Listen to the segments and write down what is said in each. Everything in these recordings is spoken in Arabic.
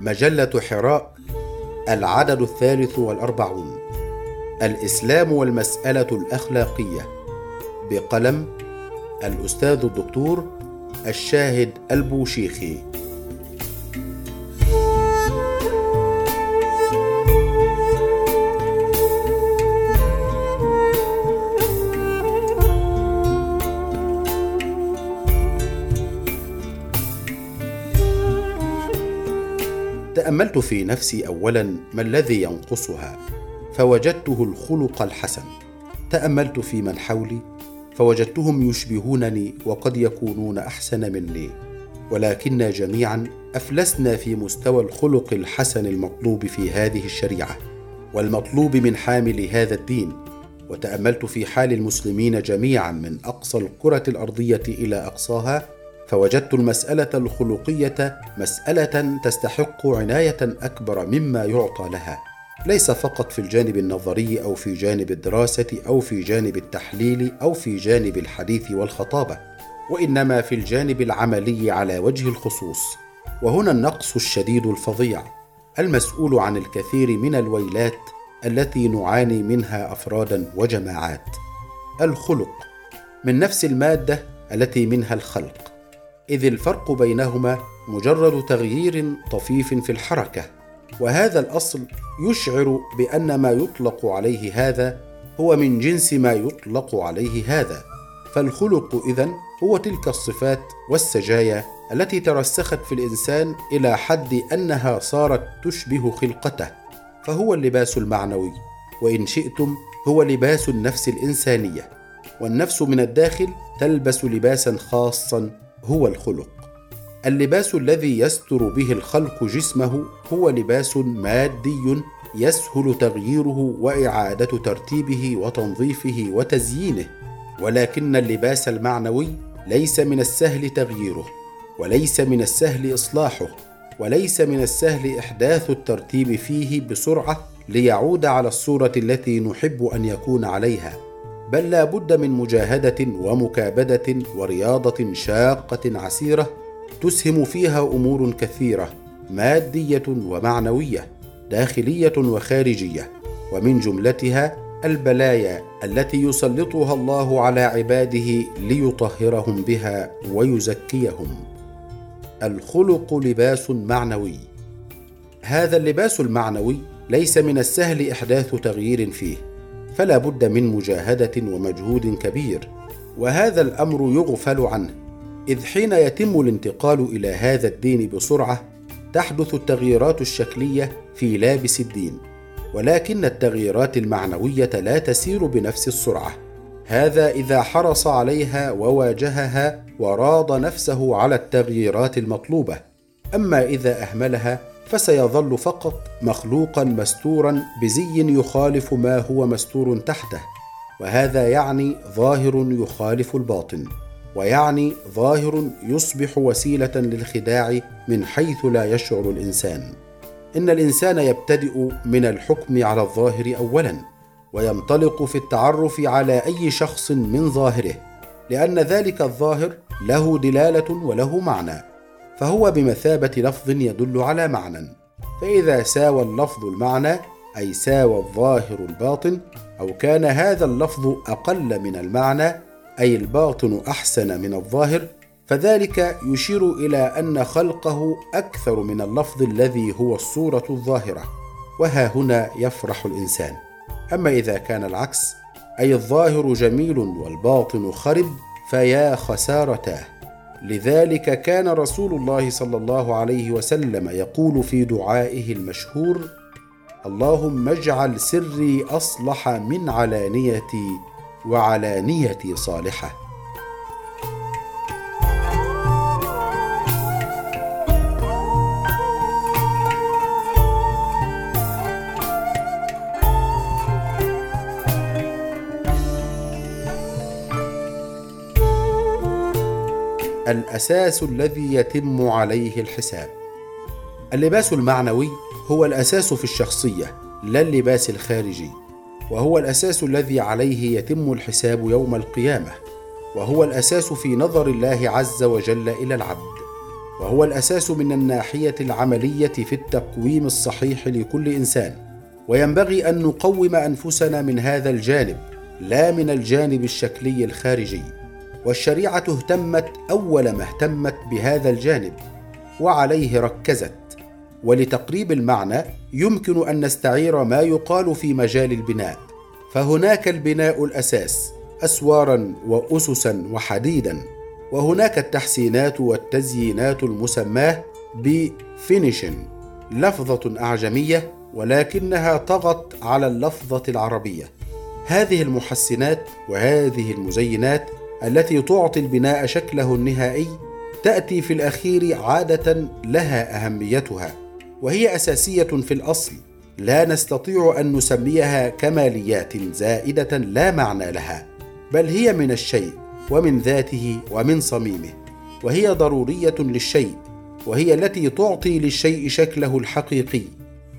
مجلة حراء العدد الثالث والأربعون. الإسلام والمسألة الأخلاقية. بقلم الأستاذ الدكتور الشاهد البوشيخي. تأملت في نفسي اولا ما الذي ينقصها فوجدته الخلق الحسن. تأملت في من حولي فوجدتهم يشبهونني وقد يكونون أحسن مني. ولكنا جميعا أفلسنا في مستوى الخلق الحسن المطلوب في هذه الشريعة والمطلوب من حامل هذا الدين. وتأملت في حال المسلمين جميعا من أقصى الكره الأرضية إلى أقصاها فوجدت المسألة الخلقية مسألة تستحق عناية أكبر مما يعطى لها. ليس فقط في الجانب النظري أو في جانب الدراسة أو في جانب التحليل أو في جانب الحديث والخطابة وإنما في الجانب العملي على وجه الخصوص. وهنا النقص الشديد الفظيع المسؤول عن الكثير من الويلات التي نعاني منها أفرادا وجماعات. الخلق من نفس المادة التي منها الخلق. إذ الفرق بينهما مجرد تغيير طفيف في الحركة وهذا الأصل يشعر بأن ما يطلق عليه هذا هو من جنس ما يطلق عليه هذا. فالخلق إذن هو تلك الصفات والسجايا التي ترسخت في الإنسان إلى حد أنها صارت تشبه خلقته فهو اللباس المعنوي وإن شئتم هو لباس النفس الإنسانية. والنفس من الداخل تلبس لباسا خاصا هو الخلق. اللباس الذي يستر به الخلق جسمه هو لباس مادي يسهل تغييره وإعادة ترتيبه وتنظيفه وتزيينه ولكن اللباس المعنوي ليس من السهل تغييره وليس من السهل إصلاحه وليس من السهل إحداث الترتيب فيه بسرعة ليعود على الصورة التي نحب أن يكون عليها. بل لا بد من مجاهدة ومكابدة ورياضة شاقة عسيرة تسهم فيها أمور كثيرة مادية ومعنوية داخلية وخارجية ومن جملتها البلايا التي يسلطها الله على عباده ليطهرهم بها ويزكيهم. الخلق لباس معنوي. هذا اللباس المعنوي ليس من السهل إحداث تغيير فيه. فلا بد من مجاهدة ومجهود كبير وهذا الأمر يغفل عنه إذ حين يتم الانتقال إلى هذا الدين بسرعة تحدث التغييرات الشكلية في لابس الدين ولكن التغييرات المعنوية لا تسير بنفس السرعة. هذا إذا حرص عليها وواجهها وراض نفسه على التغييرات المطلوبة. أما إذا أهملها فسيظل فقط مخلوقا مستورا بزي يخالف ما هو مستور تحته وهذا يعني ظاهر يخالف الباطن ويعني ظاهر يصبح وسيلة للخداع من حيث لا يشعر الإنسان. إن الإنسان يبتدئ من الحكم على الظاهر اولا وينطلق في التعرف على أي شخص من ظاهره لأن ذلك الظاهر له دلالة وله معنى. فهو بمثابة لفظ يدل على معنى. فإذا ساوى اللفظ المعنى أي ساوى الظاهر الباطن أو كان هذا اللفظ أقل من المعنى أي الباطن أحسن من الظاهر فذلك يشير إلى أن خلقه أكثر من اللفظ الذي هو الصورة الظاهرة. وها هنا يفرح الإنسان. أما إذا كان العكس أي الظاهر جميل والباطن خرب فيا خسارتاه. لذلك كان رسول الله صلى الله عليه وسلم يقول في دعائه المشهور اللهم اجعل سري أصلح من علانيتي وعلانيتي صالحة. الاساس الذي يتم عليه الحساب. اللباس المعنوي هو الأساس في الشخصية لا اللباس الخارجي. وهو الأساس الذي عليه يتم الحساب يوم القيامة. وهو الأساس في نظر الله عز وجل إلى العبد. وهو الأساس من الناحية العملية في التقويم الصحيح لكل إنسان. وينبغي أن نقوم أنفسنا من هذا الجانب لا من الجانب الشكلي الخارجي. والشريعة اهتمت أول ما اهتمت بهذا الجانب وعليه ركزت. ولتقريب المعنى يمكن أن نستعير ما يقال في مجال البناء. فهناك البناء الأساس أسوارا وأسسا وحديدا. وهناك التحسينات والتزيينات المسماة بفينيشن لفظة أعجمية ولكنها طغت على اللفظة العربية. هذه المحسنات وهذه المزينات التي تعطي البناء شكله النهائي تأتي في الأخير عادة لها أهميتها وهي أساسية في الأصل. لا نستطيع أن نسميها كماليات زائدة لا معنى لها بل هي من الشيء ومن ذاته ومن صميمه وهي ضرورية للشيء وهي التي تعطي للشيء شكله الحقيقي.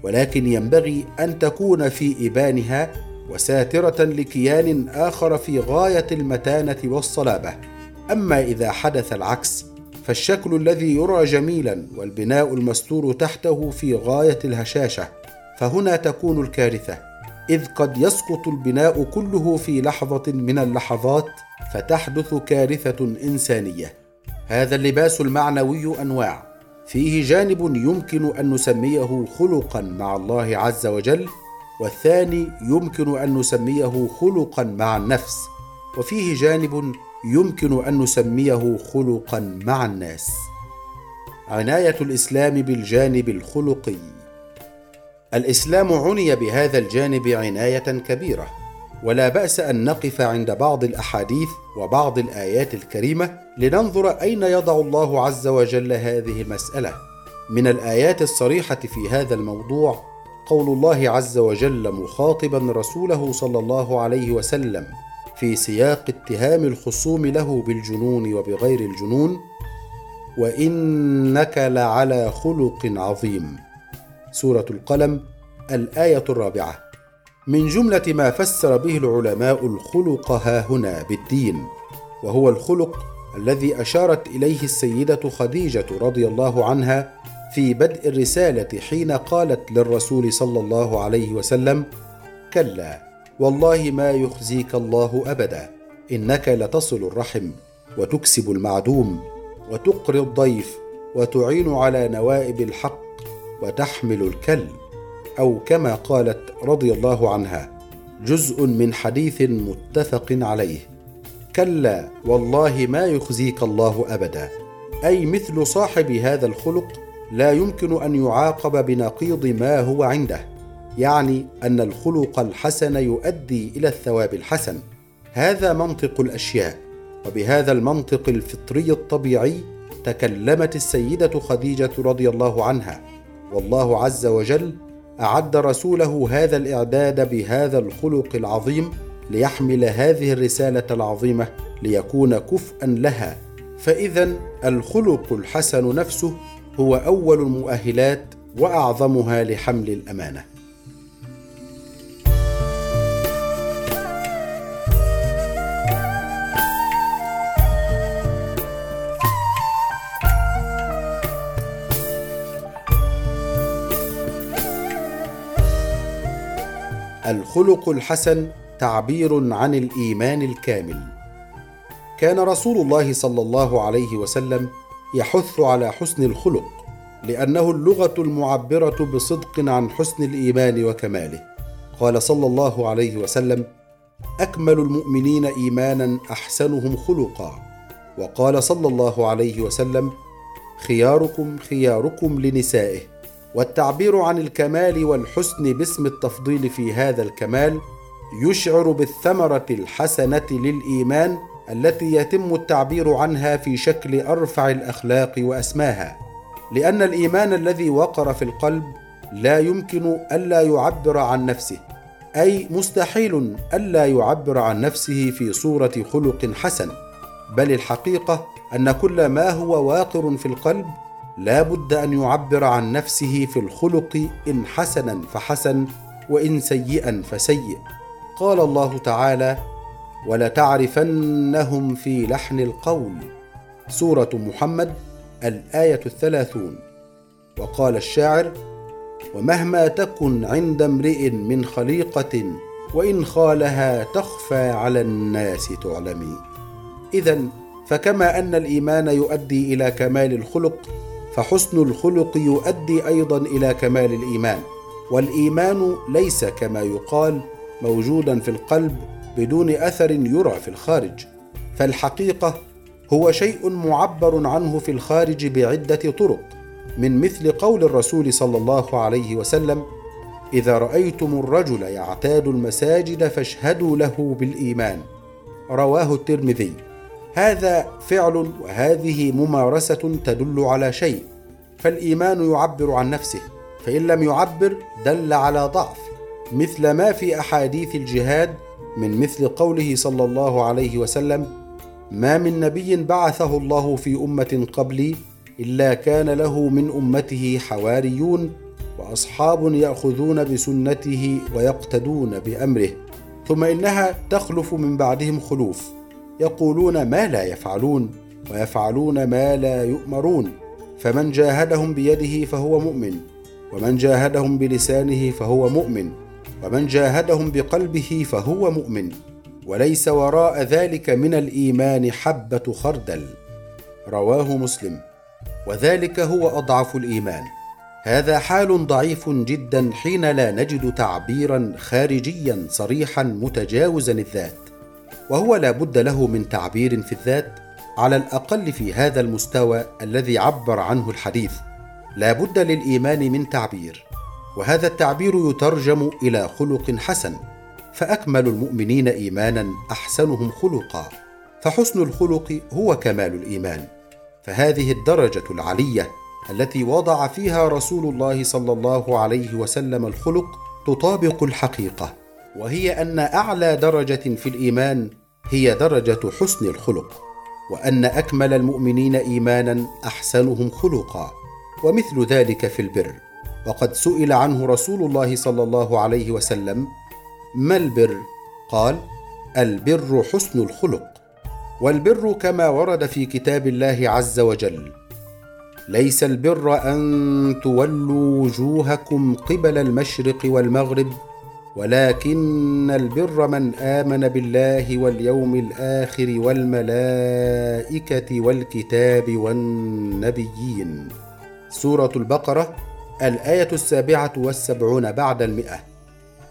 ولكن ينبغي أن تكون في إبانها وساترة لكيان آخر في غاية المتانة والصلابة. أما إذا حدث العكس فالشكل الذي يرى جميلا والبناء المستور تحته في غاية الهشاشة فهنا تكون الكارثة. إذ قد يسقط البناء كله في لحظة من اللحظات فتحدث كارثة إنسانية. هذا اللباس المعنوي أنواع. فيه جانب يمكن أن نسميه خلقا مع الله عز وجل والثاني يمكن أن نسميه خلقا مع النفس وفيه جانب يمكن أن نسميه خلقا مع الناس. عناية الإسلام بالجانب الخلقي. الإسلام عني بهذا الجانب عناية كبيرة ولا بأس أن نقف عند بعض الأحاديث وبعض الآيات الكريمة لننظر أين يضع الله عز وجل هذه المسألة. من الآيات الصريحة في هذا الموضوع قول الله عز وجل مخاطبا رسوله صلى الله عليه وسلم في سياق اتهام الخصوم له بالجنون وبغير الجنون وإنك لعلى خلق عظيم. سورة القلم الآية الرابعة. من جملة ما فسر به العلماء الخلق ها هنا بالدين وهو الخلق الذي أشارت إليه السيدة خديجة رضي الله عنها في بدء الرسالة حين قالت للرسول صلى الله عليه وسلم كلا والله ما يخزيك الله أبدا إنك لتصل الرحم وتكسب المعدوم وتقري الضيف وتعين على نوائب الحق وتحمل الكل. أو كما قالت رضي الله عنها جزء من حديث متفق عليه كلا والله ما يخزيك الله أبدا. أي مثل صاحب هذا الخلق لا يمكن أن يعاقب بنقيض ما هو عنده يعني أن الخلق الحسن يؤدي إلى الثواب الحسن. هذا منطق الأشياء وبهذا المنطق الفطري الطبيعي تكلمت السيدة خديجة رضي الله عنها. والله عز وجل أعد رسوله هذا الإعداد بهذا الخلق العظيم ليحمل هذه الرسالة العظيمة ليكون كفءا لها. فاذا الخلق الحسن نفسه هو أول المؤهلات وأعظمها لحمل الأمانة. الخلق الحسن تعبير عن الإيمان الكامل. كان رسول الله صلى الله عليه وسلم يحث على حسن الخلق لأنه اللغة المعبرة بصدق عن حسن الإيمان وكماله. قال صلى الله عليه وسلم أكمل المؤمنين إيمانا أحسنهم خلقا. وقال صلى الله عليه وسلم خياركم خياركم لنسائه. والتعبير عن الكمال والحسن باسم التفضيل في هذا الكمال يشعر بالثمرة الحسنة للإيمان التي يتم التعبير عنها في شكل أرفع الأخلاق وأسماها لأن الإيمان الذي وقر في القلب لا يمكن ألا يعبر عن نفسه أي مستحيل ألا يعبر عن نفسه في صورة خلق حسن بل الحقيقة أن كل ما هو واقر في القلب لا بد أن يعبر عن نفسه في الخلق إن حسنا فحسن وإن سيئا فسيء. قال الله تعالى ولتعرفنهم في لحن القول. سورة محمد الآية الثلاثون. وقال الشاعر ومهما تكن عند امرئ من خليقة وإن خالها تخفى على الناس تعلمي. إذا فكما أن الإيمان يؤدي إلى كمال الخلق فحسن الخلق يؤدي أيضا إلى كمال الإيمان. والإيمان ليس كما يقال موجودا في القلب بدون أثر يرى في الخارج. فالحقيقة هو شيء معبر عنه في الخارج بعدة طرق من مثل قول الرسول صلى الله عليه وسلم إذا رأيتم الرجل يعتاد المساجد فاشهدوا له بالإيمان. رواه الترمذي. هذا فعل وهذه ممارسة تدل على شيء فالإيمان يعبر عن نفسه فإن لم يعبر دل على ضعف مثل ما في أحاديث الجهاد من مثل قوله صلى الله عليه وسلم ما من نبي بعثه الله في أمة قبلي إلا كان له من أمته حواريون وأصحاب يأخذون بسنته ويقتدون بأمره ثم إنها تخلف من بعدهم خلوف يقولون ما لا يفعلون ويفعلون ما لا يؤمرون فمن جاهدهم بيده فهو مؤمن ومن جاهدهم بلسانه فهو مؤمن ومن جاهدهم بقلبه فهو مؤمن وليس وراء ذلك من الإيمان حبة خردل. رواه مسلم. وذلك هو أضعف الإيمان. هذا حال ضعيف جدا حين لا نجد تعبيرا خارجيا صريحا متجاوزا الذات. وهو لا بد له من تعبير في الذات على الأقل في هذا المستوى الذي عبر عنه الحديث. لا بد للإيمان من تعبير. وهذا التعبير يترجم إلى خلق حسن فأكمل المؤمنين ايمانا أحسنهم خلقا فحسن الخلق هو كمال الإيمان. فهذه الدرجة العلية التي وضع فيها رسول الله صلى الله عليه وسلم الخلق تطابق الحقيقة وهي أن أعلى درجة في الإيمان هي درجة حسن الخلق وأن أكمل المؤمنين ايمانا أحسنهم خلقا ومثل ذلك في البر. وقد سئل عنه رسول الله صلى الله عليه وسلم ما البر؟ قال البر حسن الخلق والبر كما ورد في كتاب الله عز وجل ليس البر أن تولوا وجوهكم قبل المشرق والمغرب ولكن البر من آمن بالله واليوم الآخر والملائكة والكتاب والنبيين. سورة البقرة الآية السابعة والسبعون بعد المئة.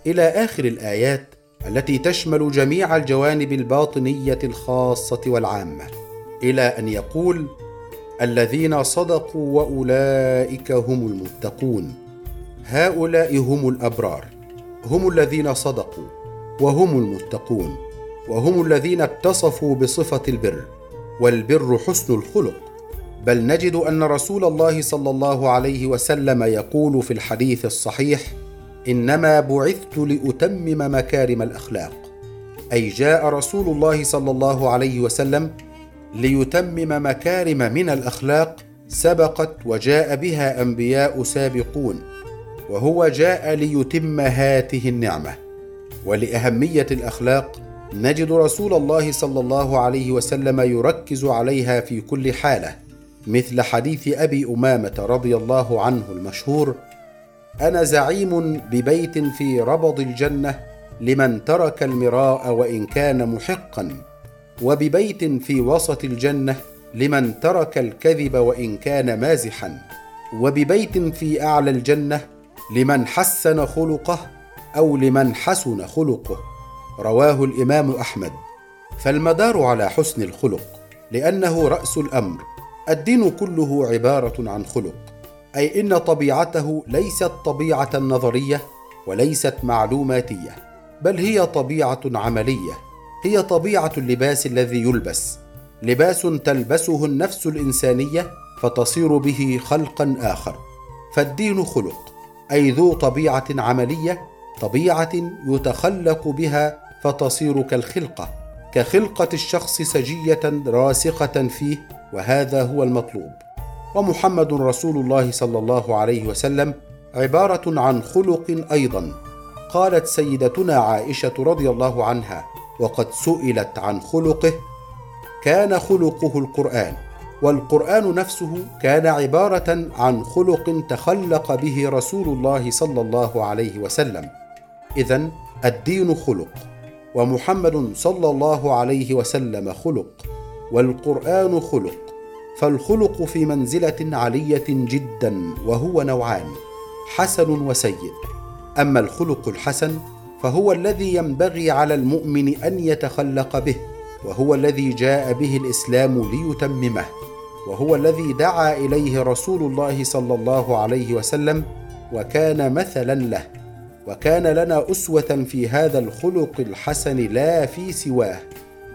إلى آخر الآيات التي تشمل جميع الجوانب الباطنية الخاصة والعامة إلى أن يقول الذين صدقوا وأولئك هم المتقون. هؤلاء هم الأبرار هم الذين صدقوا وهم المتقون وهم الذين اتصفوا بصفة البر والبر حسن الخلق. بل نجد أن رسول الله صلى الله عليه وسلم يقول في الحديث الصحيح إنما بعثت لأتمم مكارم الأخلاق. أي جاء رسول الله صلى الله عليه وسلم ليتمم مكارم من الأخلاق سبقت وجاء بها أنبياء سابقون وهو جاء ليتم هاته النعمة. ولأهمية الأخلاق نجد رسول الله صلى الله عليه وسلم يركز عليها في كل حالة. مثل حديث أبي أمامة رضي الله عنه المشهور أنا زعيم ببيت في ربض الجنة لمن ترك المراء وإن كان محقا وببيت في وسط الجنة لمن ترك الكذب وإن كان مازحا وببيت في أعلى الجنة لمن حسن خلقه أو لمن حسن خلقه. رواه الإمام أحمد. فالمدار على حسن الخلق لأنه رأس الأمر. الدين كله عبارة عن خلق أي إن طبيعته ليست طبيعة نظرية وليست معلوماتية بل هي طبيعة عملية هي طبيعة اللباس الذي يلبس لباس تلبسه النفس الإنسانية فتصير به خلقا آخر فالدين خلق أي ذو طبيعة عملية طبيعة يتخلق بها فتصير كالخلقة. كخلقة الشخص سجية راسخه فيه وهذا هو المطلوب. ومحمد رسول الله صلى الله عليه وسلم عبارة عن خلق أيضا. قالت سيدتنا عائشة رضي الله عنها وقد سئلت عن خلقه كان خلقه القرآن. والقرآن نفسه كان عبارة عن خلق تخلق به رسول الله صلى الله عليه وسلم. اذا الدين خلق. ومحمد صلى الله عليه وسلم خلق والقرآن خلق فالخلق في منزلة علية جدا وهو نوعان حسن وسيء. أما الخلق الحسن فهو الذي ينبغي على المؤمن أن يتخلق به وهو الذي جاء به الإسلام ليتممه وهو الذي دعا إليه رسول الله صلى الله عليه وسلم وكان مثلا له. وكان لنا أسوة في هذا الخلق الحسن لا في سواه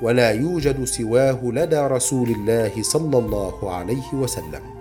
ولا يوجد سواه لدى رسول الله صلى الله عليه وسلم.